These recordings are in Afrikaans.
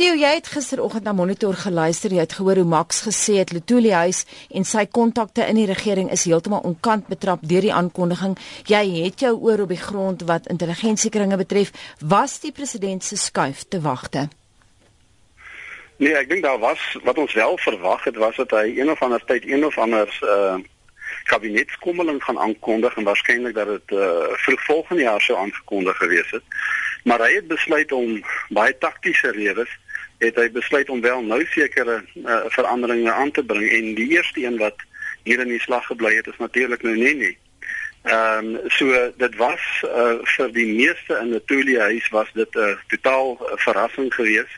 Theo, jy het gisteroggend na Monitor geluister. Jy het gehoor hoe Max gesê het Lutuli huis en sy kontakte in die regering is heeltemal onkant betrap deur die aankondiging. Jy het jou oor op die grond wat intelligensiekringe betref. Was die president se skuif te wagte? Nee, ek dink daar was wat ons wel verwag het was dat hy een of ander tyd een of ander uh kabinetskommeling gaan aankondig en waarskynlik dat dit uh vroeg volgende jaar sou aangekondig gewees het. Maar hy het besluit om baie taktiese redes het hy besluit om wel nou sekere uh, veranderinge aan te bring en die eerste een wat hier in die slag gebly het is natuurlik nou nie nie. Ehm um, so dit was uh, vir die meeste in die Tulia huis was dit 'n uh, totaal uh, verrassing geweest.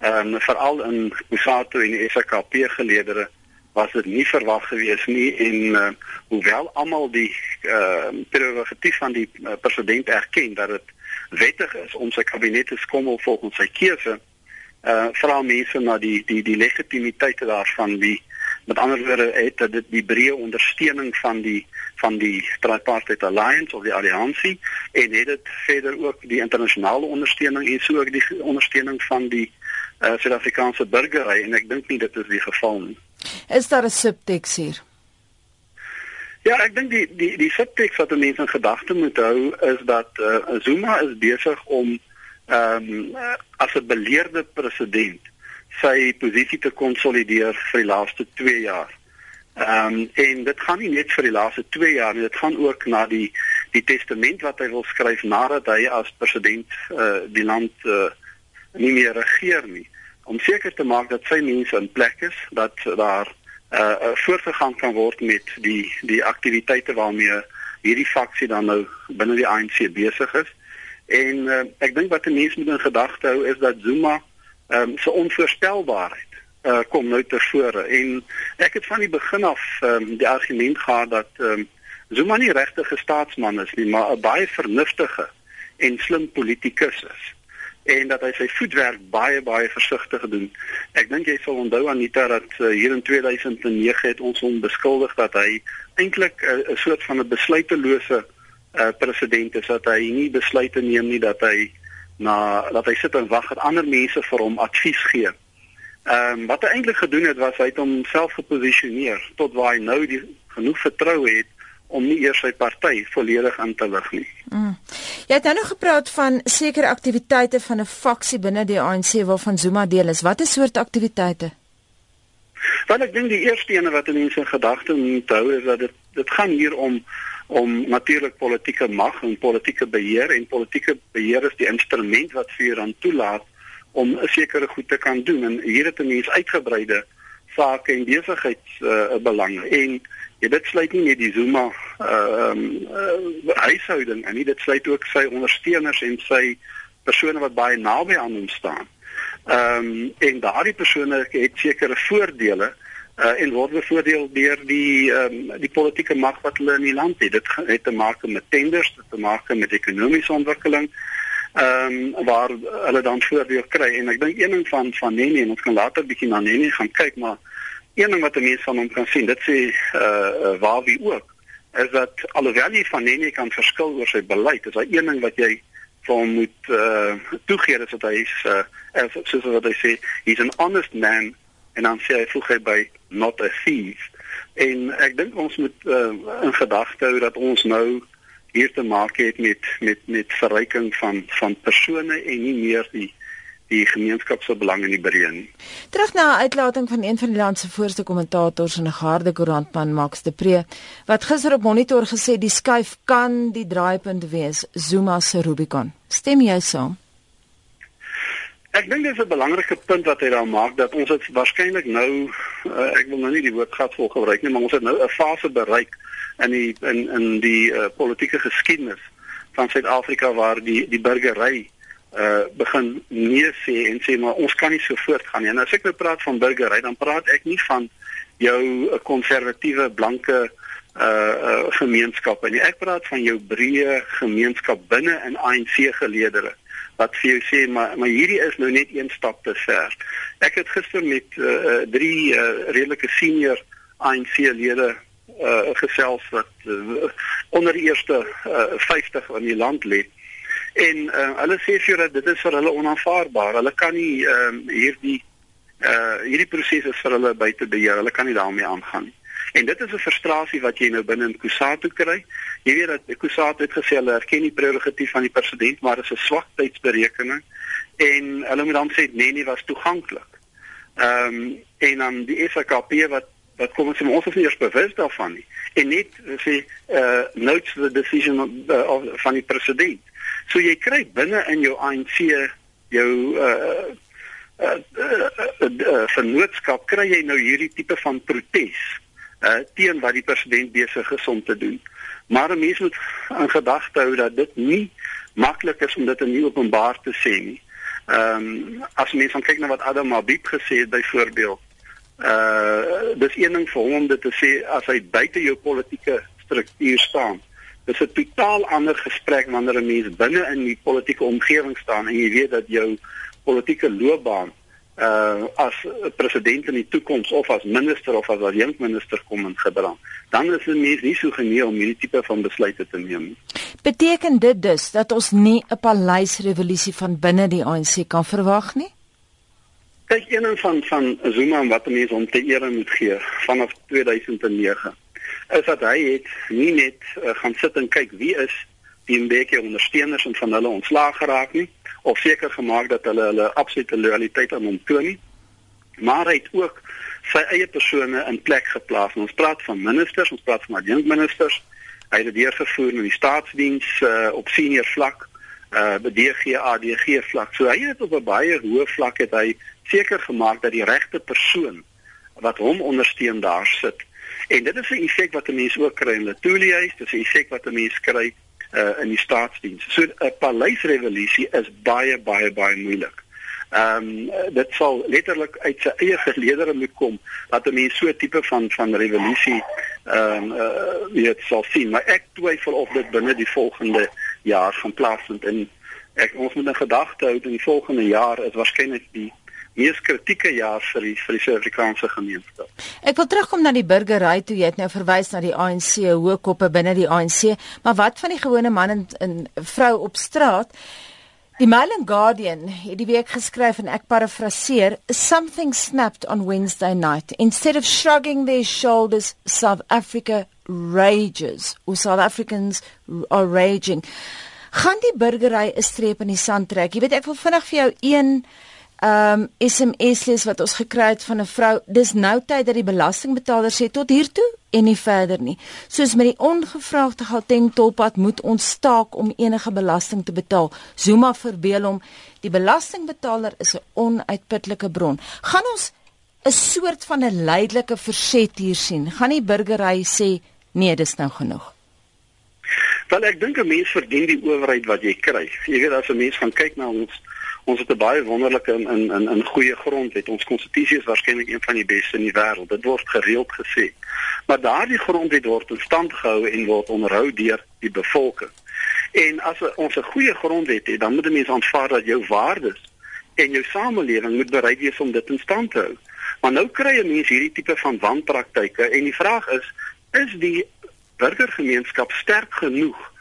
Ehm um, veral in Kusato en die SKP geleedere was dit nie verwag gewees nie en uh, hoewel almal die uh, prerogatief van die uh, president erken dat dit wettig is om sy kabinet te skommel volgens sy keuse uh vra mense na die die die legitimiteit daarvan die met ander woorde het dit die breë ondersteuning van die van die tripartite alliance of die alliansie en het dit verder ook die internasionale ondersteuning en so ook die ondersteuning van die uh Suid-Afrikaanse burgery en ek dink nie dit is die geval nie Is daar 'n subteks hier? Ja, ek dink die die die subteks wat mense in gedagte moet hou is dat uh, Zuma is besig om ehm um, as 'n beleerde president sy posisie te konsolideer vir die laaste 2 jaar. Ehm um, en dit gaan nie net vir die laaste 2 jaar nie, dit gaan ook na die die testament wat hy wil skryf nadat hy as president uh, die land uh, nie meer regeer nie om seker te maak dat sy mense in plek is dat daar uh voortgegaan kan word met die die aktiwiteite waarmee hierdie faksie dan nou binne die ANC besig is. En uh, ek dink wat mense moet in gedagte hou is dat Zuma ehm um, so onvoorspelbaarheid uh kom nou ter vore en ek het van die begin af ehm um, die argument gehad dat ehm um, Zuma nie regtig 'n staatsman is nie, maar 'n baie vernuftige en slim politikus is en dat hy sy voetwerk baie baie versigtig doen. Ek dink jy sal onthou Anita dat uh, hier in 2009 het ons hom beskuldig dat hy eintlik 'n uh, soort van 'n besluitelose uh, president is dat hy nie besluite neem nie dat hy na dat hy sit en wag dat ander mense vir hom advies gee. Ehm um, wat hy eintlik gedoen het was hy het homself geposisioneer tot waar hy nou die genoeg vertroue het om nie eers sy party volledig in te lig nie. Mm. Jy het nou nog gepraat van sekere aktiwiteite van 'n faksie binne die ANC waarvan Zuma deel is. Watter soort aktiwiteite? Want ek dink die eerste ene wat mense in gedagte moet hou is dat dit dit gaan hier om om natuurlik politieke mag en politieke beheer en politieke beheer is die instrument wat vir jou dan toelaat om 'n sekere goed te kan doen en hier het 'n mens uitgebreide sake en besigheidsbelange uh, en Ja, dit sluit nie net die Zuma ehm uh, uh, huishouding in nie, dit sluit ook sy ondersteuners en sy persone wat baie naby aan hom staan. Ehm um, en daardie persone het sekere voordele uh, en word bevoordeel deur die um, die politieke mag wat hulle in die land het. Dit het te maak met tenders, dit te maak met ekonomiese ontwikkeling ehm um, waar hulle dan voordeel kry en ek dink een ding van van Nene en ons kan later bietjie na Nene gaan kyk maar een ding wat 'n mens van hom kan sien, dit sê uh, uh waar wie ook, is dat alhoewel jy van Nene kan verskil oor sy beleid, is daar een ding wat jy vir hom moet uh toegee dat hy is uh soos wat hy sê, he's an honest man en dan sê hy voeg hy by not a thief. En ek dink ons moet uh, in gedagte hou dat ons nou hier te maak het met met met verryking van van persone en nie meer die die gemeenskap se belang in die breë nie. Terug na 'n uitlating van een van die land se voorste kommentators en 'n harde koerantman Max de Pre wat gister op Monitor gesê die skuif kan die draaipunt wees Zuma se Rubicon. Stem jy saam? Ek dink dit is 'n belangrike punt wat hy daar maak dat ons dit waarskynlik nou uh, ek wil nou nie die woord gatvol gebruik nie, maar ons het nou 'n fase bereik in die in in die uh, politieke geskiedenis van Suid-Afrika waar die die burgery uh begin nee sê en sê maar ons kan nie so voortgaan nie. En as ek nou praat van burgery, dan praat ek nie van jou konservatiewe blanke uh uh gemeenskappe nie. Ek praat van jou breë gemeenskap binne in ANC geleedere wat vir jou sê maar maar hierdie is nou net een stap te ver. Ek het gister met uh drie uh redelike senior ANC lede uh gesels wat uh, onder die eerste uh 50 in die land lê En uh, hulle sê vir dat dit is vir hulle onaanvaarbaar. Hulle kan nie uh, hierdie uh hierdie proses vir hulle buite beheer. Hulle kan nie daarmee aangaan nie. En dit is 'n frustrasie wat jy nou binne in Kusatu kry. Jy weet dat Kusatu het gesê hulle erken die prerogatief van die president, maar dit is 'n swak tydsberekening en hulle moet dan sê nee, nie was toeganklik. Ehm um, en dan die SKP wat wat kom ons sê ons is nie eers bewus daarvan nie. En net sê uh notes the decision of, uh, of van die president. So jy kry binne in jou ANC jou uh uh, uh, uh, uh vernootskap kry jy nou hierdie tipe van protes uh teen wat die president besig is om te doen. Maar 'n mens moet in gedagte hou dat dit nie maklik is om dit in die openbaar te sê nie. Ehm um, as mens dan kyk na wat Adam Mabib gesê het byvoorbeeld. Uh dis een ding vir hom om dit te sê as hy buite jou politieke struktuur staan. Dis 'n totaal ander gesprek wanneer 'n mens binne in die politieke omgewing staan en jy weet dat jou politieke loopbaan uh as president in die toekoms of as minister of as adjunkt minister kom in gedrang dan is dit nie nie so genee om hierdie tipe van besluite te neem beteken dit dus dat ons nie 'n paleisrevolusie van binne die ANC kan verwag nie? Kyk een van van Zuma wat mense om te ere moet gee vanaf 2009 is dat hy het nie net uh, gaan sit en kyk wie is die mbeke ondersteuners en van hulle ontslaag geraak nie of seker gemaak dat hulle hulle absolute loyaliteit aan hom toon nie. Maar hy het ook sy eie persone in plek geplaas. Ons praat van ministers, ons praat van adjunkministers. Hy het dit deurgevoer in die staatsdiens uh, op senior vlak, uh by DG ADG vlak. So hy het op 'n baie hoë vlak het hy seker gemaak dat die regte persoon wat hom ondersteun daar sit. En dit is 'n effek wat 'n mens ook kry in Letoile huis, dit is 'n effek wat 'n mens kry uh, in die staatsdiens. So 'n paleisrevolusie is baie baie baie moeilik. Ehm um, dit sal letterlik uit sy eie geleedere moet kom dat 'n mens so 'n tipe van van revolusie ehm um, uh, weet sal sien, maar ek twyfel of dit binne die volgende jaar gaan plaasvind en ek ons moet in gedagte hou dat die volgende jaar is waarskynlik die mees kritieke jaar vir die vir die Suid-Afrikaanse gemeenskap. Ek wil terugkom na die burgery toe jy het nou verwys na die ANC hoë koppe binne die ANC, maar wat van die gewone man en, en vrou op straat? Die Mail and Guardian het die week geskryf en ek parafraseer, something snapped on Wednesday night. Instead of shrugging their shoulders, South Africa rages. Or South Africans are raging. Gaan die burgery 'n streep in die sand trek? Jy weet ek wil vinnig vir jou een um SMS lees wat ons gekry het van 'n vrou. Dis nou tyd dat die belastingbetaler sê tot hier toe en nie verder nie. Soos met die ongevraagde Gauteng tolpad moet ons staak om enige belasting te betaal. Zuma verbeel hom die belastingbetaler is 'n onuitputlike bron. Gaan ons 'n soort van 'n leidelike verset hier sien. Gaan die burgery sê nee, dis nou genoeg. Wel ek dink 'n mens verdien die owerheid wat jy kry. Jy weet as 'n mens gaan kyk na ons ons het 'n baie wonderlike in in in, in goeie grond het. Ons konstitusie is waarskynlik een van die beste in die wêreld. Dit word gereeld gesê. Maar daardie grondwet word in stand gehou en word onderhou deur die bevolking. En as ons 'n goeie grondwet het, dan moet mense aanvaar dat jou waardes en jou samelewing moet bereid wees om dit in stand te hou. Maar nou kry 'n mens hierdie tipe van wanpraktyke en die vraag is, is die burgergemeenskap sterk genoeg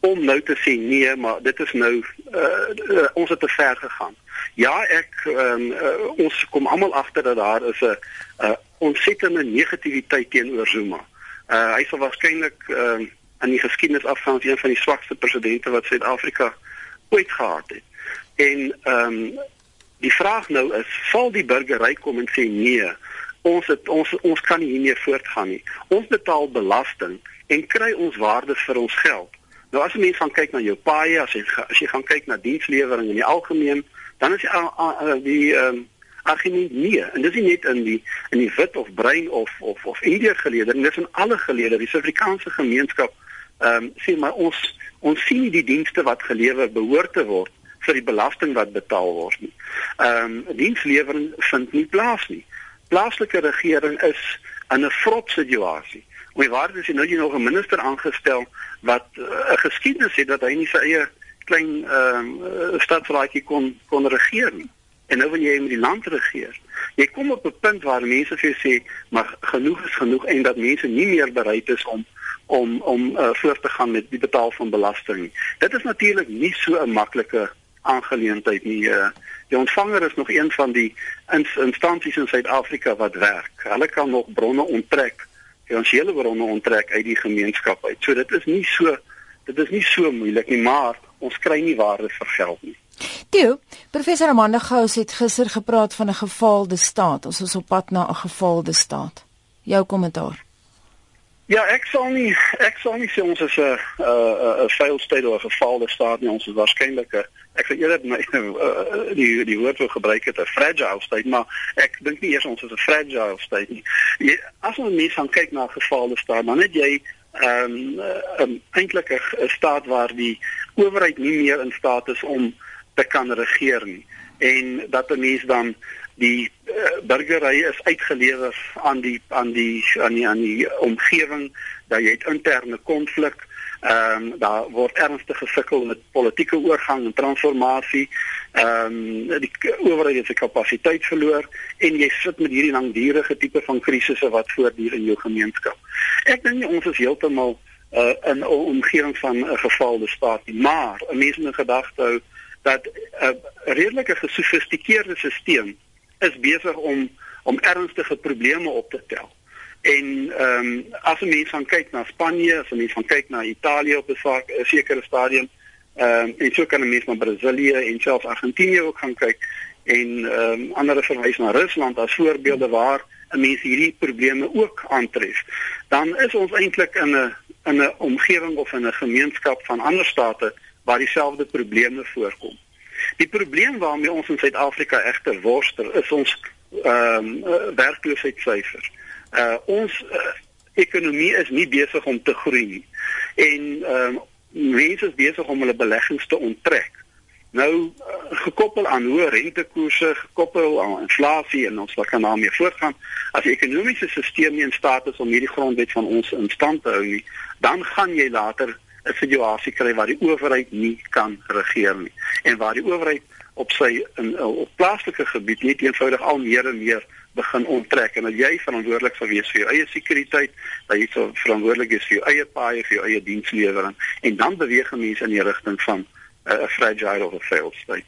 om nou te sê nee, maar dit is nou uh, uh, ons het te ver gegaan. Ja, ek um, uh, ons kom almal agter dat daar is 'n uh, ontsettende negativiteit teenoor Zuma. Uh, hy sal waarskynlik uh, in die geskiedenis afgaan as een van die swakste presidente wat Suid-Afrika ooit gehad het. En ehm um, die vraag nou is, sal die burgery kom en sê nee, ons het ons ons kan nie hiermee voortgaan nie. Ons betaal belasting en kry ons waarde vir ons geld. Nou as jy mens gaan kyk na jou paaie, as jy as jy gaan kyk na dienslewering in die algemeen, dan is die die ehm um, argument nee, en dis nie net in die in die wit of bruin of of of indier geleerde, dis in alle geleerde, die Suid-Afrikaanse gemeenskap ehm um, sê maar ons ons sien nie die dienste wat gelewer behoort te word vir die belasting wat betaal word nie. Ehm um, dienslewering vind nie plaas nie. Plaaslike regering is in 'n vrot situasie. Hoe waar is jy nou jy nog 'n minister aangestel wat uh, 'n geskiedenis het dat hy nie sy eie klein ehm uh, stadsraadjie kon kon regeer nie. En nou wil jy met die land regeer. Jy kom op 'n punt waar mense vir jou sê maar genoeg is genoeg en dat mense nie meer bereid is om om om uh, voort te gaan met die betaal van belasting. Dit is natuurlik nie so 'n maklike aangeleentheid nie. Uh, die ontvanger is nog een van die instansies in Suid-Afrika wat werk. Hulle kan nog bronne onttrek, finansiële bronne onttrek uit die gemeenskap uit. So dit is nie so dit is nie so moeilik nie, maar ons kry nie waarde vir geld nie. Toe, professor Amanda Gous het gister gepraat van 'n gefaalde staat. Ons is op pad na 'n gefaalde staat. Jou kommentaar. Ja, ek sal nie ek sal nie sê ons is 'n 'n 'n failed state of 'n gefaalde staat nie. Ons is waarskynlik 'n ek sou eerder my uh, die die woord wil gebruik het 'n fragile state, maar ek dink nie eers ons is 'n fragile state nie. Jy, as ons mens gaan kyk na 'n gefaalde staat, dan het jy ehm um, um, eintlik 'n staat waar die owerheid nie meer in staat is om te kan regeer nie en dat 'n mens dan die uh, burgery is uitgelewer aan die aan die aan die aan die omgewing dat jy het interne konflik ehm um, daar word ernstig gesukkel met politieke oorgang en transformasie ehm um, die owerheid het sy kapasiteit verloor en jy sit met hierdie langdurige tipe van krisisse wat voortduur in jou gemeenskap ek dink ons is heeltemal uh, in 'n omgewing van 'n gefaalde staat maar 'n mens moet in gedagte hou dat 'n uh, redelike gesofistikeerde stelsel is besig om om ernstige probleme op te tel. En ehm um, as 'n mens gaan kyk na Spanje, as 'n mens gaan kyk na Italië op 'n sekere stadium, ehm um, en so kan 'n mens na Brasilië en selfs Argentinië ook gaan kyk en ehm um, ander verwys na Rusland as voorbeelde waar 'n mens hierdie probleme ook aantref. Dan is ons eintlik in 'n in 'n omgewing of in 'n gemeenskap van ander state waar dieselfde probleme voorkom. Die probleem waarmee ons in Suid-Afrika egter worstel is ons ehm um, werkloosheidssyfers. Uh ons uh, ekonomie is nie besig om te groei nie. En ehm um, mense is besig om hulle beleggings te onttrek. Nou uh, gekoppel aan hoë rentekoerse, gekoppel aan inflasie en ons kan daarmee voortgaan. As die ekonomiese stelsel nie in staat is om hierdie grondwet van ons in stand te hou nie, dan gaan jy later 'n situasie kry waar die owerheid nie kan regeer nie en waar die owerheid op sy in op plaaslike gebied net eenvoudig al meer en meer begin onttrek en dat jy verantwoordelik sal wees vir jou eie sekuriteit, dat jy sou verantwoordelik is vir jou eie paaie, vir jou eie dienslewering en dan beweeg mense in die rigting van 'n uh, fragile of a failed state.